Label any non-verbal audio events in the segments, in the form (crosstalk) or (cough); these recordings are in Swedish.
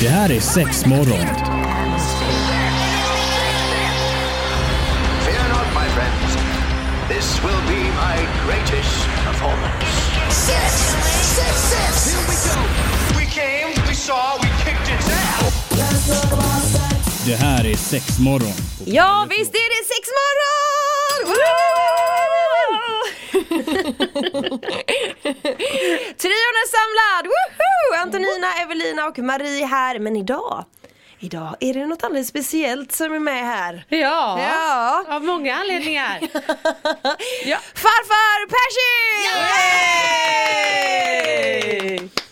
Det här är sex morgon. Fear not, my friends. This will be my greatest performance. Six, six, six. Here we go. We came, we saw, we kicked its ass. Det här är sex morgon. Ja, visst är det sex morgon! (laughs) (laughs) (laughs) Trion är samlad! Woohoo! Antonina, Evelina och Marie här. Men idag, idag är det något alldeles speciellt som är med här. Ja, Ja. av många anledningar. (laughs) ja. Farfar Percy!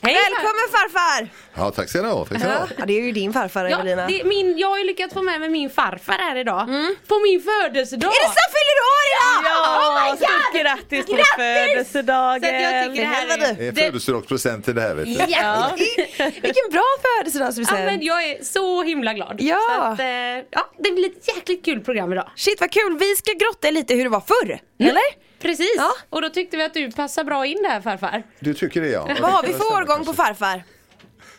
Hej, Välkommen farfar! Ja, tack ska ni ha. Tack ska ni ha. Ja, det är ju din farfar Ja, Evelina. det, min, jag har ju lyckats få med mig min farfar här idag. På min födelsedag. Är det som fyller år idag? oh my god! stort grattis på Grattis! födelsedagen! Så att jag tycker det här är... Det är Det- födelsedagspresent till det här vet du. Ja. (laughs) Vilken bra Ja, födelsedagspresent. men jag är så himla glad. Ja. Så att, eh, ja, det blir ett jäkligt kul program idag. Shit vad kul, vi ska grotta i lite hur det var förr. Eller? Precis, Ja. och då tyckte vi att du passar bra in där farfar. Du tycker det ja. Vad har vi för årgång på farfar?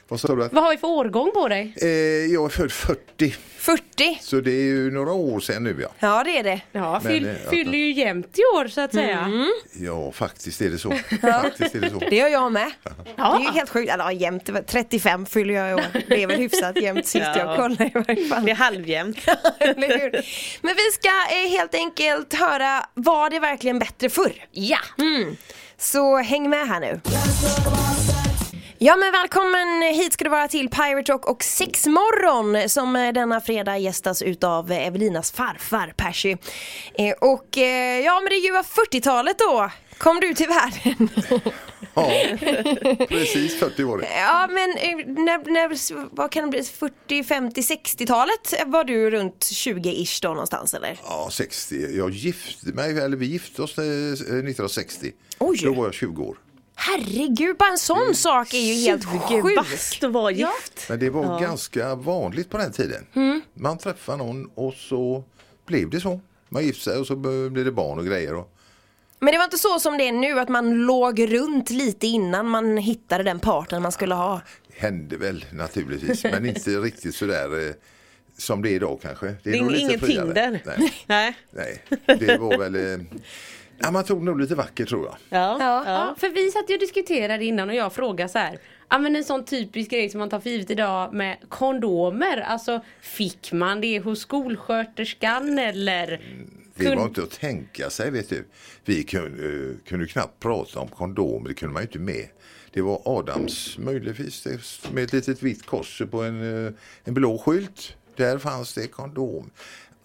Vad sa du? Vad har vi för årgång på dig? Eh, jag är född 40, 40. så det är ju några år sedan nu ja. Ja det är det. Ja, Men, fyll, eh, ja. fyller ju jämnt i år så att säga. Ja, faktiskt är det så. Faktiskt är det så. Det gör jag med. Ja. Det är ju helt sjukt. Eller det var 35 fyller jag i år. Det är väl hyfsat jämnt sist Ja. jag kollade i varje fall. Det är halvjämnt. (laughs) Men vi ska eh, helt enkelt höra, var det verkligen bättre förr? Ja. Så häng med här nu. Ja men välkommen hit ska du vara till Pirate Rock och Sexmorgon som eh, denna fredag gästas utav Evelinas farfar Percy. Eh, Och eh, ja men det ljuva 40-talet då kom du till världen. (laughs) Ja, precis 40 år. (laughs) ja men när, när, vad kan det bli, 40, 50, 60-talet var du runt 20-ish då någonstans eller? Ja, 60. Jag gifte mig, eller vi gifte oss eh, 1960. Oj. Då var jag 20 år. Herregud, bara en sån sak är ju helt sjuk. Bast att vara gift. Men det var ganska vanligt på den tiden. Man träffade någon och så blev det så. Man gifte sig och så blev det barn och grejer. Och, Men det var inte så som det är nu att man låg runt lite innan man hittade den partner man skulle ha. hände väl naturligtvis, (laughs) men inte riktigt sådär eh, som det är idag kanske. Det Det är nog lite ingen friare. Tinder. Nej, (laughs) Nej. nej, det var väl... Eh, ja, man tog nog lite vackert tror jag. Ja. Ja. Ja, för vi satt ju och diskuterade innan och jag frågade så här. Ja men en sån typisk grej som man tar för givet idag med kondomer. Alltså fick man det hos skolsköterskan eller? Det Kun- var inte att tänka sig vet du. Vi kunde, eh, kunde knappt prata om kondomer, det kunde man ju inte med. Det var Adams möjligtvis det, med ett litet vitt kors på en, eh, en blå skylt. Där fanns det kondom.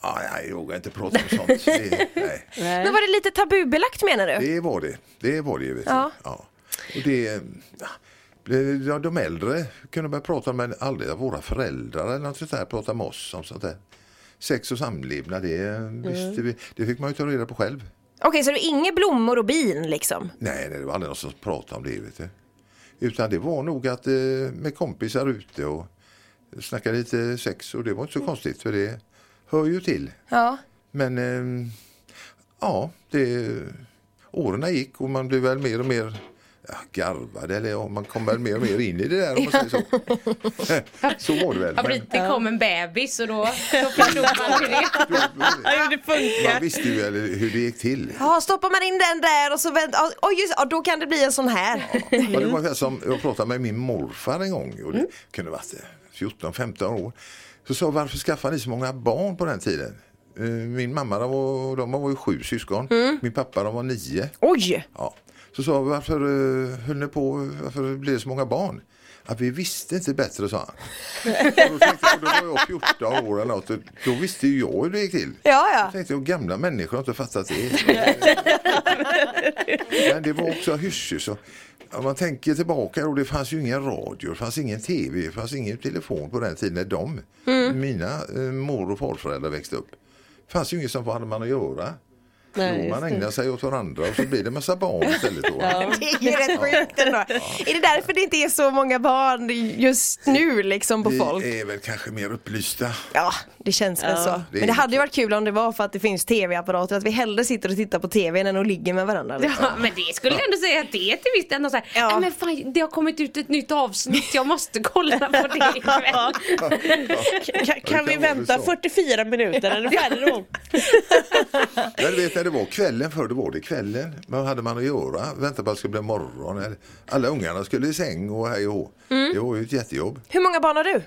Ah, jag vågar inte prata om sånt. Det, (laughs) nej. Men var det lite tabubelagt menar du? Det var det. Det var det. Du. Ja. Ja. Och det, ja, de- äldre kunde börja prata med aldrig våra föräldrar eller något sånt där, prata med oss om sånt där. Sex och samlevnad, det, visste vi, det fick man ju ta reda på själv. Okej, så det är inga blommor och bin liksom? Nej, nej, det var aldrig någon som pratade om det. Vet du. Utan det var nog att eh, med kompisar ute och snacka lite sex och det var inte så konstigt för det hör ju till. Ja. Men eh, ja, det, åren gick och man blev väl mer och mer ja, garvad eller ja, man kom väl mer och mer in i det där om man säger så. (laughs) så var det väl. Ja, Men, det kom en bebis och då, då (laughs) förstod man hur det funkar. man visste ju väl hur det gick till. Ja, stoppar man in den där och så väntar, oj just ja, då kan det bli en sån här. Ja, det var som jag pratade med min morfar en gång och det Mm. kunde varit eh, 14-15 år. Så sa varför skaffade ni så många barn på den tiden? Eh, Min mamma de var, de var ju sju syskon, Mm. min pappa de var nio. Oj! Ja. Så sa varför uh, höll ni på, varför blev det så många barn? Att vi visste inte bättre, sa han. och då, tänkte jag, då var jag 14 år eller något och då visste ju jag hur det gick till. Ja, ja. Då tänkte jag, gamla människor har inte fattat det. (laughs) Men det var också hysch så Om man tänker tillbaka och det fanns ju ingen radio, det fanns ingen tv, det fanns ingen telefon på den tiden när de, mina eh, mor och farföräldrar växte upp. Det fanns ju inget som hade man att göra. Nej, Jo, man ägnar sig åt varandra och så blir det massa barn istället. Då. (laughs) Det är ju rätt sjukt ändå. Är det därför det inte är så många barn just nu liksom på folk? Vi är väl kanske mer upplysta. Ja, det känns väl Ja, så. det Men det hade ju varit kul om det var för att det finns tv-apparater, att vi hellre sitter och tittar på tv än att ligga med varandra. Liksom. Ja, men det skulle jag ändå säga att det är till så här, Ja. "Nej, men fan, det har kommit ut ett nytt avsnitt, jag måste kolla på det ikväll. (laughs) Kan, kan vi vänta så. 44 minuter? Är du färdig då? Ja, du vet när det var kvällen förr, då var det kvällen. Vad hade man att göra? Vänta på att det skulle bli morgon. Alla ungarna skulle i säng och hej och hå. Mm. Det var ju ett jättejobb. Hur många barn har du?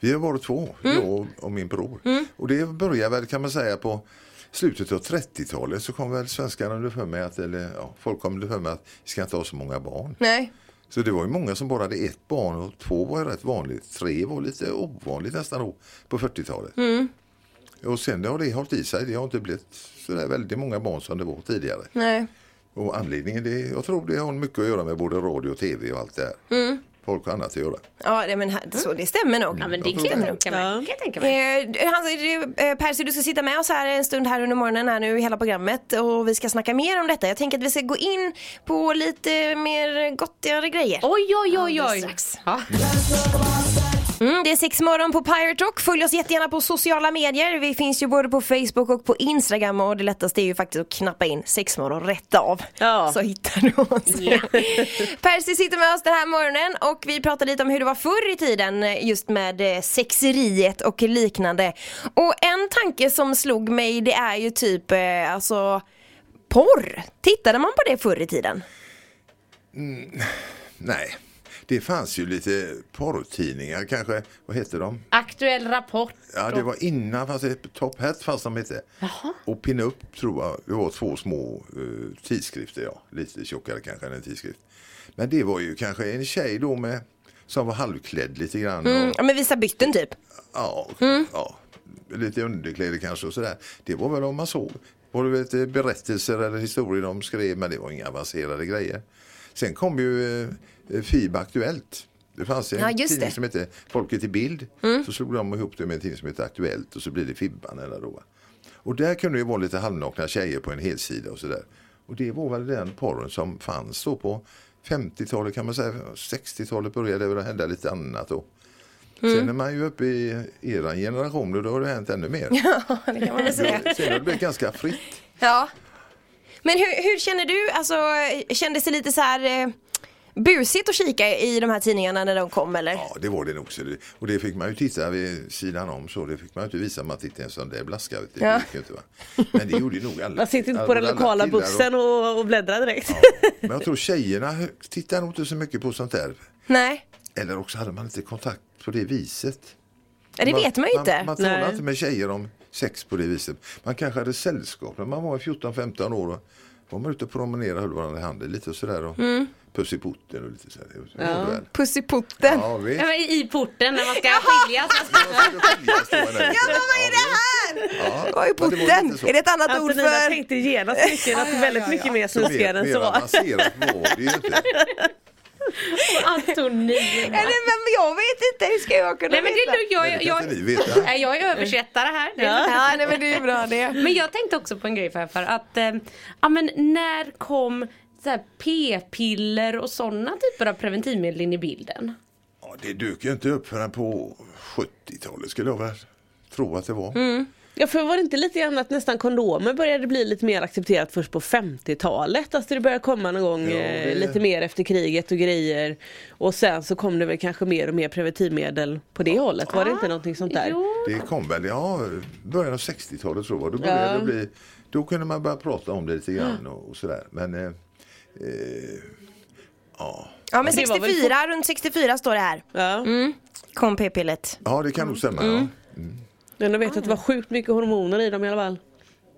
Vi har varit två, Mm. jag och- min bror. Och det började väl kan man säga på slutet av 30-talet så kom väl svenskarna underfund med att, eller ja, folk kom underfund med att vi ska inte ha så många barn. Nej. Så det var ju många som bara hade ett barn och två var rätt vanligt. Tre var lite ovanligt nästan då på 40-talet. Mm. Och sen har det hållit i sig. Det har inte blivit sådär väldigt många barn som det var tidigare. Nej. Och anledningen, det, jag tror det har mycket att göra med både radio och tv och allt det här. Mm. Folk har annat att göra. Ja, det, men så, det stämmer nog. Ja men det kan jag det. tänka mig. Ja. Kan jag tänka mig. Eh, Hans, eh, Percy, du ska sitta med oss här en stund här under morgonen här nu i hela programmet och vi ska snacka mer om detta. Jag tänker att vi ska gå in på lite mer gottigare grejer. Oj oj oj oj. Ja. Mm, det är sex morgon på Pirate Rock. Följ oss jättegärna på sociala medier. Vi finns ju både på Facebook och på Instagram och det lättaste är ju faktiskt att knappa in sexmorgon rätt av. Ja. Så hittar du oss. (laughs) Percy sitter med oss den här morgonen och vi pratar lite om hur det var förr i tiden just med eh, sexeriet och liknande. Och en tanke som slog mig det är ju typ eh, alltså porr. Tittade man på det förr i tiden? Nej, det fanns ju lite porrtidningar kanske. Vad heter de? Aktuell rapport. Ja, det var innan fanns det Top Hat fanns de inte. Och Pin-Up tror jag, det var två små eh, tidskrifter, ja. Lite tjockare kanske än en tidskrift. Men det var ju kanske en tjej då med som var halvklädd lite grann. Mm, Och, ja, men visa bytten typ. ja, ja, lite underkläder kanske och sådär. Det var väl om man såg. Var det berättelser eller historier de skrev men det var inga avancerade grejer. Sen kom ju eh, FIB Aktuellt. Det fanns en Ja, tidning det. Mm. som hette Folket i bild. Så slog de ihop det med en tidning som hette Aktuellt och så blir det Fibban eller då. Och där kunde det vara lite halvnakna tjejer på en helsida och sådär. Och det var väl den porren som fanns då på 50-talet kan man säga. 60-talet började väl hända lite annat då. Mm. Sen är man ju uppe i eran generation och då har det hänt ännu mer. (laughs) Det kan man väl säga. Sen har det blivit ganska fritt. Ja. Men hur, hur känner du? Alltså, kändes det lite så här eh, busigt att kika i de här tidningarna när de kom eller? Ja, det var det nog. Och det fick man ju titta vid sidan om så. Det fick man ju inte visa man tittade en sån där blaska. vet. Ja. Inte, va? Men det gjorde ju nog alla. Man sitter inte på den lokala bussen och, och bläddrar direkt. Men jag tror tjejerna tittar nog inte så mycket på sånt där. Nej, Eller också hade man inte kontakt på det viset. ja, det vet man ju inte. Man, man talar Nej. inte med tjejer om sex på det viset. Man kanske hade sällskap när man var 14-15 år. Och var man ute och promenerade och höll varandra i handen lite och sådär. Och Mm. Puss i putten och lite sådär. Väl. Puss i putten. Ja, visst. Ja, I porten när man ska skiljas. Ja, men vad är det här? Ja, var ju men det. Är det ett annat ord Antonina för? tänkte genast mycket, något väldigt mycket mer mer, snuskigare än mer så. avancerat var det ju inte. (laughs) (laughs) Antonina. Eller, men jag vet inte, hur ska jag kunna Nej men det veta? jag, det kan jag, inte ni veta. (laughs) Nej, jag är översättare här. Ja. Ja, nej, men det är bra det. Men jag tänkte också på en grej för, för att eh, ja, men när kom p-piller och sådana typer av preventivmedel in i bilden? Ja, det dök ju inte upp förrän på 70-talet skulle jag väl tro att det var. Mm. Ja för var det inte lite grann att nästan kondomer började bli lite mer accepterat först på 50-talet? Alltså det började komma någon gång Ja, eh, det- lite mer efter kriget och grejer. Och sen så kom det väl kanske mer och mer preventivmedel på det hållet. Var det inte någonting sånt där? Jo. Det kom väl, ja, början av 60-talet tror jag. Då började Ja. det bli, då kunde man börja prata om det lite grann och, och sådär. Men eh, eh, ja. Ja men Det var väl 64, runt 64 står det här. Ja. Mm. Kom p-pillet. ja, det kan nog stämma. Mm. Ja. Men jag vet att det var sjukt mycket hormoner i dem i alla fall.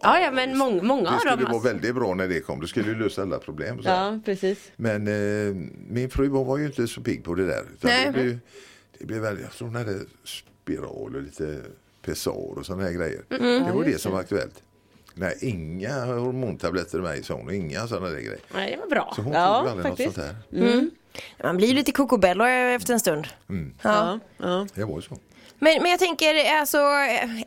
Ja, ja men många, många Det av skulle dem. vara Alltså. väldigt bra när det kom. Det skulle ju lösa alla problem. så. Ja precis. Men eh, min fru hon var ju inte så pigg på det där. Utan Nej. det, blev, det blev väldigt, jag tror hon hade spiral och lite Pessar och sådana här grejer. Mm. Det var det som var aktuellt. Nej, inga hormontabletter med mig sa hon. Inga sådana där grejer. Nej, det var bra. Så hon Ja, tog aldrig faktiskt. något sånt här. Man blir ju lite kokobello efter en stund. Ja. Ja. Det var ju så. Men, men jag tänker, alltså,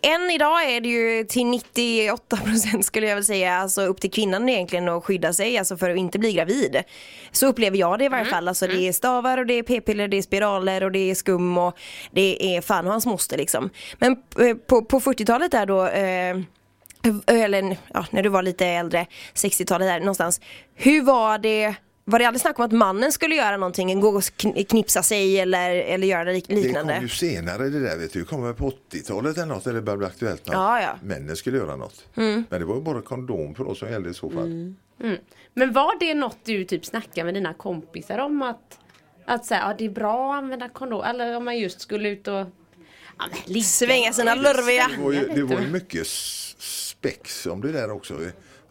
än idag är det ju till 98% skulle jag väl säga, alltså upp till kvinnan egentligen att skydda sig, alltså för att inte bli gravid. Så upplever jag det i varje fall, alltså det är stavar och det är p-piller, det är spiraler och det är skum och det är fan och hans moster liksom. Men eh, på, på 40-talet där då, eh, eller ja, när du var lite äldre, 60-talet där någonstans. Hur var det, var det aldrig snack om att mannen skulle göra någonting, gå och kn- knipsa sig eller, eller göra lik- Det liknande? kom ju senare det där vet du. Det kom väl på 80-talet eller något. Eller det började bli aktuellt när Ja, ja. männen skulle göra något. Men det var ju bara kondom för oss som gällde i så fall. Men var det något du typ snackade med dina kompisar om att att säga, ja det är bra att använda kondom eller om man just skulle ut och ja, men. Svänga sina lurviga. Det var ju, det var ju mycket spex om det där också.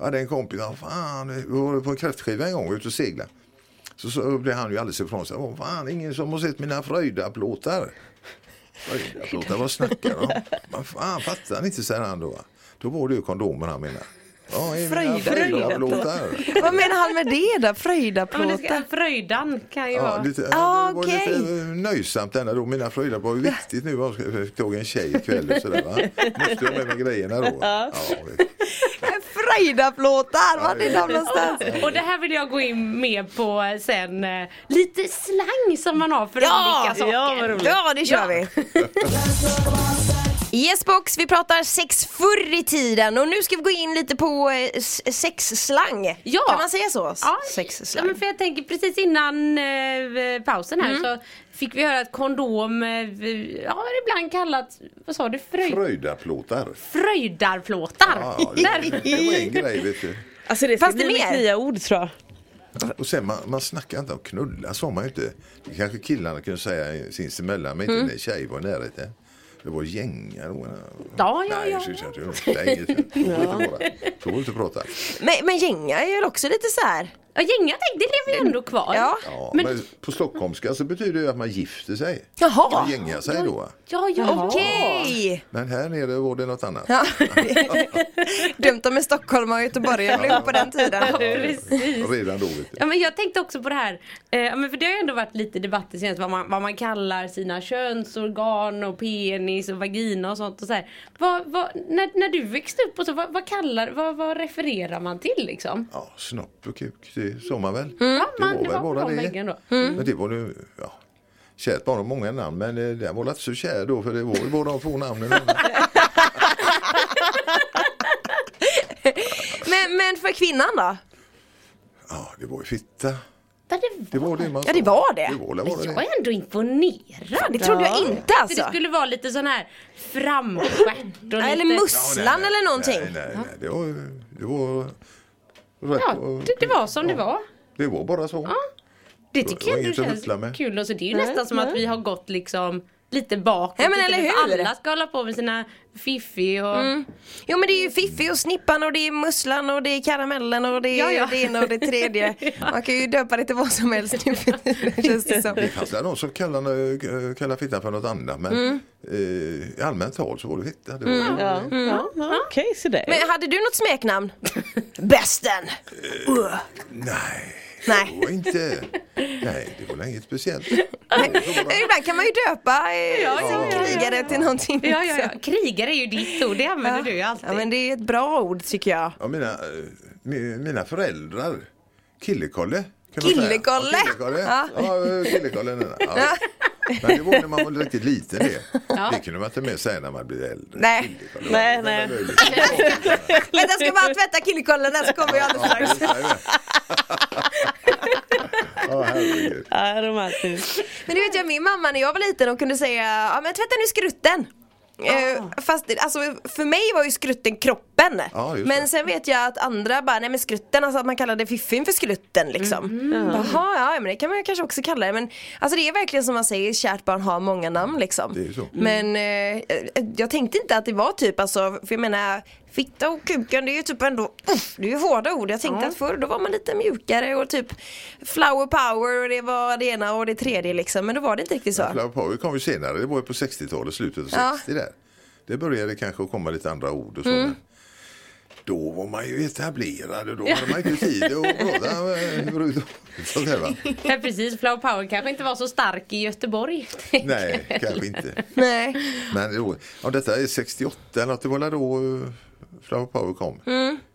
Jag hade en kompis, fan, vi var på en kräftskiva en gång, ute och segla. Så, så blev han ju alldeles ifrån sig. Åh, fan, ingen som har sett mina Fröjda-plåtar. Fröjda-plåtar, vad snackar de om? Men fan, fattar ni inte, säger han då. Då var det ju kondomer han menar. Ja, Fröjda- Fröjda-plåtar. Vad menar han med det då? Ja, men det Fröjdaplåtar? ska, fröjdan kan ju Ja, vara. lite, Ah, det var lite nöjsamt denna då. Mina fröjdar var ju viktigt nu. Jag ska- fick tag i en tjej ikväll och sådär va. Måste jag med mig grejerna då. Ja, vet. Fröjdaplåtar, var är det någonstans? (laughs) Och det här vill jag gå in med på sen. eh, Lite slang som man har för Ja, olika saker. ja. Ja, det kör Ja. vi. (laughs) Yes box, vi pratar sex förr i tiden och nu ska vi gå in lite på eh, sexslang. Ja. Kan man säga så? Ja, ja, Sexslang. men för jag tänker precis innan eh, pausen här Mm. så fick vi höra att kondom, eh, ja ibland kallat, vad sa du, fröj, Fröjdaplåtar. fröjdarplåtar. Ja, (laughs) det, det var en grej vet du. Alltså det ska Fast det bli är mitt nya ord tror jag. Och sen man, man snackar inte om knulla sa man ju inte. Det kanske killarna kunde säga sinsemellan men inte när tjejer var i närheten. Det var gängar. och- Ja, ja, Nej, ja. så. Så vi inte vara. Så får vi inte prata. Men, men gänga är ju också lite så här. Ja, gänga, det lever ju ändå kvar. Ja. Ja, Men- men, på stockholmska så betyder det ju att man gifter sig. Jaha. Man gängar sig då. Ja, ja. Okej. Men här nere var det något annat. Ja. Dumt om en Stockholm och Göteborg blev på den tiden. Precis. Redan då. Ja, men jag tänkte också på det här, eh, ja, men för det har ju ändå varit lite debatter senast vad man, vad man kallar sina könsorgan och penis och vagina och sånt och så här. Vad, vad, när, när du växte upp och så, vad, vad kallar, vad, vad refererar man till liksom? Ja, snopp och kuk, det sa man väl. Ja, man, det var väl bara på de det. då. Men det var nu, ja. Kärt barn har många namn men eh, det var inte så kär då för det var ju bara de två namnen. (laughs) Men, men för kvinnan då? Ja, det var ju fitta. Ja, det, Det var det man Ja, det var det. Det var det, var jag det. är ändå imponerad. Det trodde jag inte För alltså. det skulle vara lite sån här framstjärt och Eller lite... musslan eller någonting. Nej, nej, nej. Det var, det var. Ja, det, det var som det var. Det var bara så. Det Det tycker jag att känns med. kul. Och så det är ju Nej, nästan som att vi har gått liksom lite bakåt. Ja, men lite, eller hur? Alla ska hålla på med sina fiffi och... Jo men det är ju Fiffi och Snippan och det är Musslan och det är Karamellen och det är Ja, ja. det ena och det tredje. (laughs) Man kan ju döpa det till vad som helst nu för tiden, (laughs) känns det som. Det fanns det någon som kallade, eh, kallade fittan för något annat men Mm. eh, i allmänt tal så var det fitta. Det var, Ja, ja, ja. Okej, så där. Men hade du något smeknamn? (laughs) Bästen! Uh. Nej, Nej. det var inte. Nej, det var inget speciellt. (laughs) (laughs) Ibland kan man ju döpa eh, Ja, ja, ja, ja. krigare till någonting. Ja, ja, ja. Krigare är ju ditt ord, det använder du ju alltid. Ja men det är ett bra ord tycker jag. Ja, mina, eh, mi- mina föräldrar, Killekolle. kan man säga. Killekolle? Ja, Killekolle. Ja. Ja, Killekolle. Ja. Men det var när man var riktigt liten det. Det kunde man inte mer säga när man blev äldre. Nej. Nej, Det nej. Vänta jag ska bara tvätta killekollen där så kommer jag alldeles Ja, strax. det. Ja. Ja, romantiskt. Men du vet jag min mamma när jag var liten hon kunde säga ja men tvätta nu skrutten. Eh, fast alltså, för mig var ju skrutten kroppen. Ja, men sen vet jag att andra bara, nej men skrutten, alltså att man kallade fiffin för skrutten liksom. Jaha, ja men det kan man kanske också kalla det. Men alltså det är verkligen som man säger, kärt barn har många namn liksom. Det är så. Men eh, jag tänkte inte att det var typ alltså, för jag menar Fitta och kuken det är ju typ ändå, uff, det är ju hårda ord. Jag tänkte att förr då var man lite mjukare och typ flower power och det var det ena och det tredje liksom. Men då var det inte riktigt så. Flower Power kom ju senare, det var ju på 60-talet, slutet av Ja. 60 där. Det började kanske att komma lite andra ord och så. Mm. Då var man ju etablerad och då hade man inte tid att (laughs) prata eh, sånt här va. Ja, precis, Flower Power kanske inte var så stark i Göteborg. Nej, kanske inte. Nej. Men då, ja, detta är 68 eller något, det var då eh, Flower Power kom.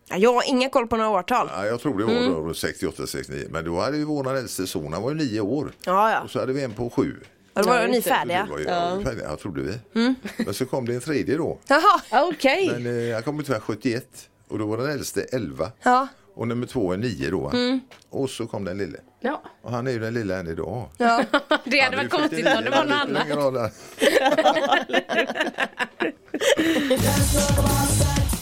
Ja, Jag har ingen koll på några årtal. Ja, jag tror det var då 68, 69. Men då hade ju vår äldste son, han var ju nio år. Ja, ja. Och så hade vi en på sju. Och då var Ja, ni färdiga. var ju, ja. färdiga, trodde vi. Men så kom det en tredje då. Jaha. Okej. Men eh, han kom tyvärr 71 och då var den äldste 11. Ja. Och nummer två är 9 då. va? Och så kom den lille. Ja, Och han är ju den lilla än idag. Ja. (laughs) det hade varit konstigt om det var något annat. annat. (laughs)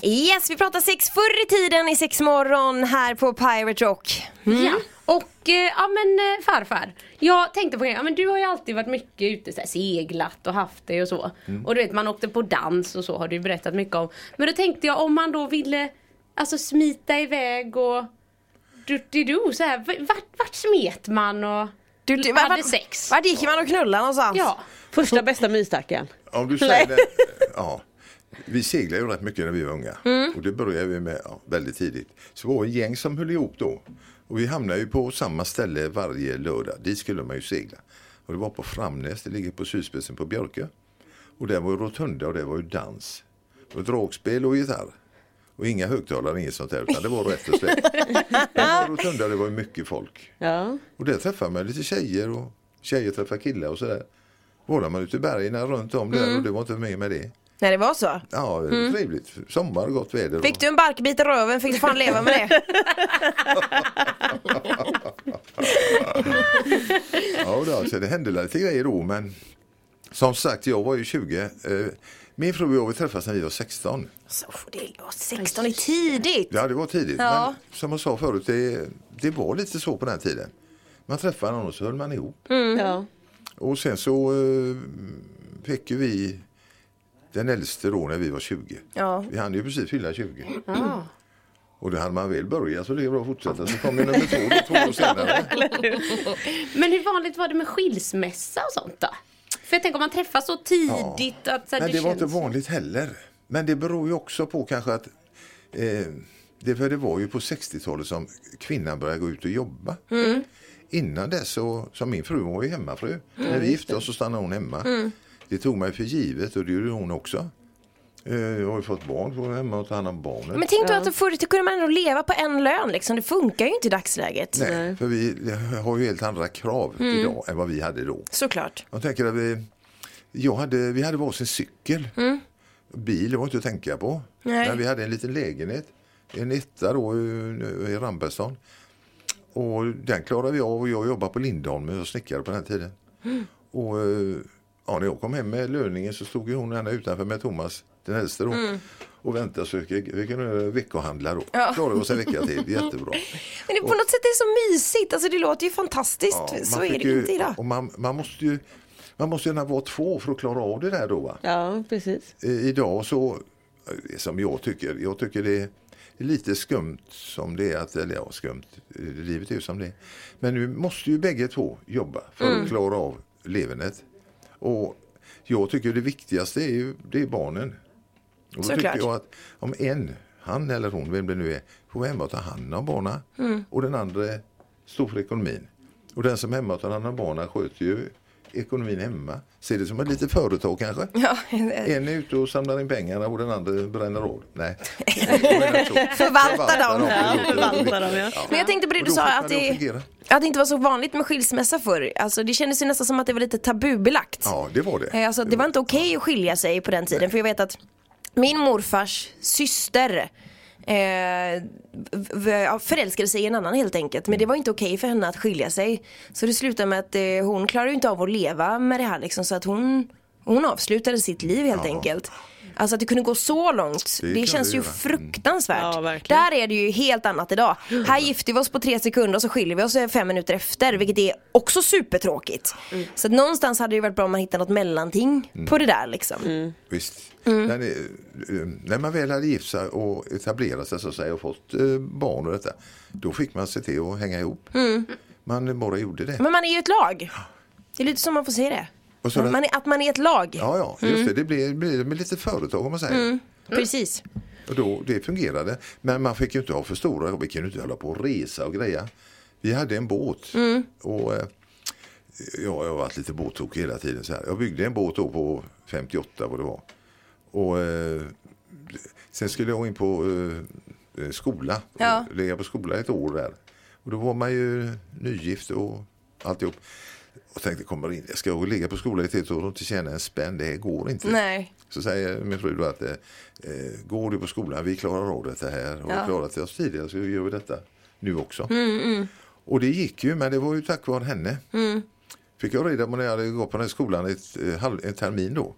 Yes, vi pratar sex förr i tiden i sex morgon här på Pirate Rock. Ja. Och eh, ja men eh, farfar, jag tänkte på det, ja, men du har ju alltid varit mycket ute så här, seglat och haft det och så. Och du vet man åkte på dans och så har du berättat mycket om. Men då tänkte jag om man då ville alltså smita iväg och du så här, vart, vart smet man och Du, du, hade vart- sex? Vart gick man och knullade någonstans? Ja. Första bästa mysstacken. Om du säger det, ja. Vi seglade ju rätt mycket när vi var unga. Och det började vi med ja, väldigt tidigt. Så det var ett gäng som höll ihop då. Och vi hamnade ju på samma ställe varje lördag. Dit skulle man ju segla. Och det var på Framnäs, det ligger på sydspetsen på Björkö. Och där var ju rotunda och det var ju dans. Och dragspel och gitarr. Och inga högtalare, inget sånt där. Utan det var rätt och slätt. Det var rotunda, det var ju mycket folk. Ja. Och där träffar man lite tjejer och tjejer träffar killar och sådär. Var man ute i bergen runt om där och det var inte mer med det. Nej, det var så. Ja, det är trevligt. Sommar, gott väder. Fick du en barkbit i röven fick du fan leva med det. (laughs) Ja, då, alltså, det hände lite grejer då men som sagt, jag var ju 20. Eh, Min fru och jag vi träffades när vi var 16. Så, det var 16 är tidigt. Ja, det var tidigt. Ja. Men som jag sa förut, det, det var lite så på den tiden. Man träffade någon och så höll man ihop. Ja. Och sen så eh, fick ju vi den äldste då när vi var 20. Ja. Vi hann ju precis fylla 20. (clears throat) Och då hade man väl börjat så det är bra att fortsätta. Så kom ju nummer två då, två år (laughs) senare. Men hur vanligt var det med skilsmässa och sånt då? För jag tänker om man träffas så tidigt att så här, Men det var känns... inte vanligt heller. Men det beror ju också på kanske att eh, det, för det var ju på 60-talet som kvinnan började gå ut och jobba. Innan dess så, som min fru var ju hemmafru. När vi gifte oss så stannade hon hemma. Det tog mig för givet och det gjorde hon också. Eh, jag har ju fått barn, så hemma och ta hand om barnen. Men tänk då att förr kunde man ändå leva på en lön liksom. Det funkar ju inte i dagsläget. Nej, för vi har ju helt andra krav idag än vad vi hade då. Såklart. Jag tänker att vi, jag hade, vi hade varsin cykel. Bil det var inte att tänka på. Nej. Men vi hade en liten lägenhet. En etta då i, Rambergstan. Och den klarade vi av och jag jobbade på Lindholmen och snickare på den tiden. Och eh, ja, när jag kom hem med löningen så stod ju hon gärna utanför med Thomas, den äldste då. Och väntade så vi vi kunde veckohandla då. Ja. Klarade oss en vecka till, jättebra. (laughs) Men det, på något sätt är det så mysigt. Alltså det låter ju fantastiskt. Ja, så är det ju- inte idag. Och man, man måste ju man måste gärna vara två för att klara av det där då. Va? ja, precis. Eh, Idag så, eh, som jag tycker, jag tycker det är lite skumt som det är, att, eller ja skumt, eh, livet är ju som det är. Men nu måste ju bägge två jobba för Mm. att klara av levernet. Och jag tycker det viktigaste är ju det är barnen. Och då Såklart. tycker jag att om en, han eller hon, vem det nu är, får vara hemma och ta hand om barnen Mm. och den andra står för ekonomin. Och den som är hemma och tar hand om barnen sköter ju ekonomin hemma. Ser det som ett litet företag kanske. (laughs) Ja, En är ute och samlar in pengarna och den andra bränner av. Nej. (laughs) Förvalta dem. Förvalta ja. Men jag tänkte på det du sa att det att det, inte var så vanligt med skilsmässa förr. Alltså det kändes ju nästan som att det var lite tabubelagt. Ja, det var det. Eh, Alltså, det var inte okej att skilja sig på den tiden. För jag vet att min morfars syster eh, ja, förälskade sig i en annan helt enkelt. Men det var inte okej för henne att skilja sig. Så det slutade med att eh, hon klarade inte av att leva med det här liksom. Så att hon, hon avslutade sitt liv helt enkelt. Alltså att det kunde gå så långt. Det Det, känns det ju göra. fruktansvärt. Ja. Där är det ju helt annat idag. Här gifter vi oss på tre sekunder och så skiljer vi oss eh, fem minuter efter. Vilket är också supertråkigt. Så att någonstans hade det ju varit bra om man hittade något mellanting på det där liksom. Visst. Mm. När, det, eh, när man väl hade gift sig och etablerat sig så att säga, och fått eh, barn och detta. Då fick man se till att hänga ihop. Mm. Man bara gjorde det. Men man är ju ett lag. Det är lite som man får se det. Det- Man är, att man är ett lag. Ja, ja, just Mm. det. Det blir, blir med lite företag om man säger. Precis. Och då, det fungerade. Men man fick ju inte ha för stora, vi kunde inte hålla på och resa och greja. Vi hade en båt. Och, eh, ja, jag har varit lite båttokig hela tiden. Så här. Jag byggde en båt då på 58 vad det var. Och eh, sen skulle jag in på eh, skola. Ja. Ligga på skola ett år där. Och då var man ju nygift och alltihop. Och tänkte, kommer in, ska jag ligga på skola i ett helt år och inte tjäna en spänn? Det går inte. Nej. Så säger min fru då att eh, eh, går du på skolan, vi klarar av detta här och vi har klarat oss tidigare så gör vi detta nu också. Och det gick ju men det var ju tack vare henne. Fick jag reda på när jag hade gått på den här skolan ett, eh, halv, en termin då.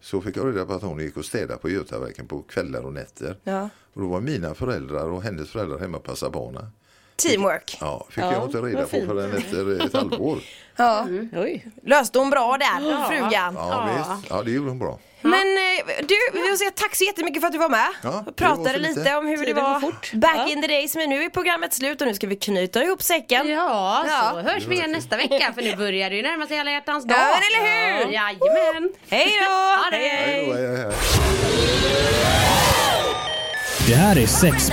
Så fick jag reda på att hon gick och städade på Götaverken på kvällar och nätter. Ja. Och då var mina föräldrar och hennes föräldrar hemma och passade barnen. Teamwork. Ja, fick Ja, jag inte reda på förrän efter ett halvår. (laughs) Ja. Oj. Löste hon bra där, frugan. Ja, visst. ja det gjorde hon bra. Men eh, du, vi vill säga tack så jättemycket för att du var med. Ja, det Pratade var lite. lite. om hur det Tiden går var fort. back Ja. in the days. Men nu är programmet slut och nu ska vi knyta ihop säcken. Ja, Ja. så hörs vi igen nästa vecka för nu börjar det ju närma sig alla hjärtans dag. Ja, eller hur? Jajamän. Hej då! Det. Hej då, hej, hej. Det här är sex